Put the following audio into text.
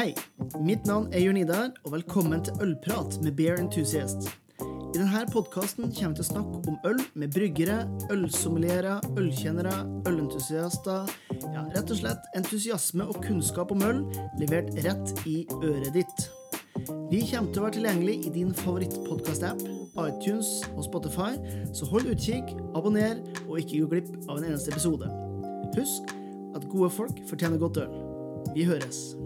Hei, mitt navn er Jørn Idar, og velkommen til Ølprat med Beer Enthusiast. I denne podkasten kommer vi til å snakke om øl med bryggere, ølsommelierer, ølkjennere, ølentusiaster Ja, rett og slett entusiasme og kunnskap om øl levert rett i øret ditt. Vi kommer til å være tilgjengelig i din favorittpodkast-app, iTunes og Spotify, så hold utkikk, abonner og ikke gå glipp av en eneste episode. Husk at gode folk fortjener godt øl. Vi høres.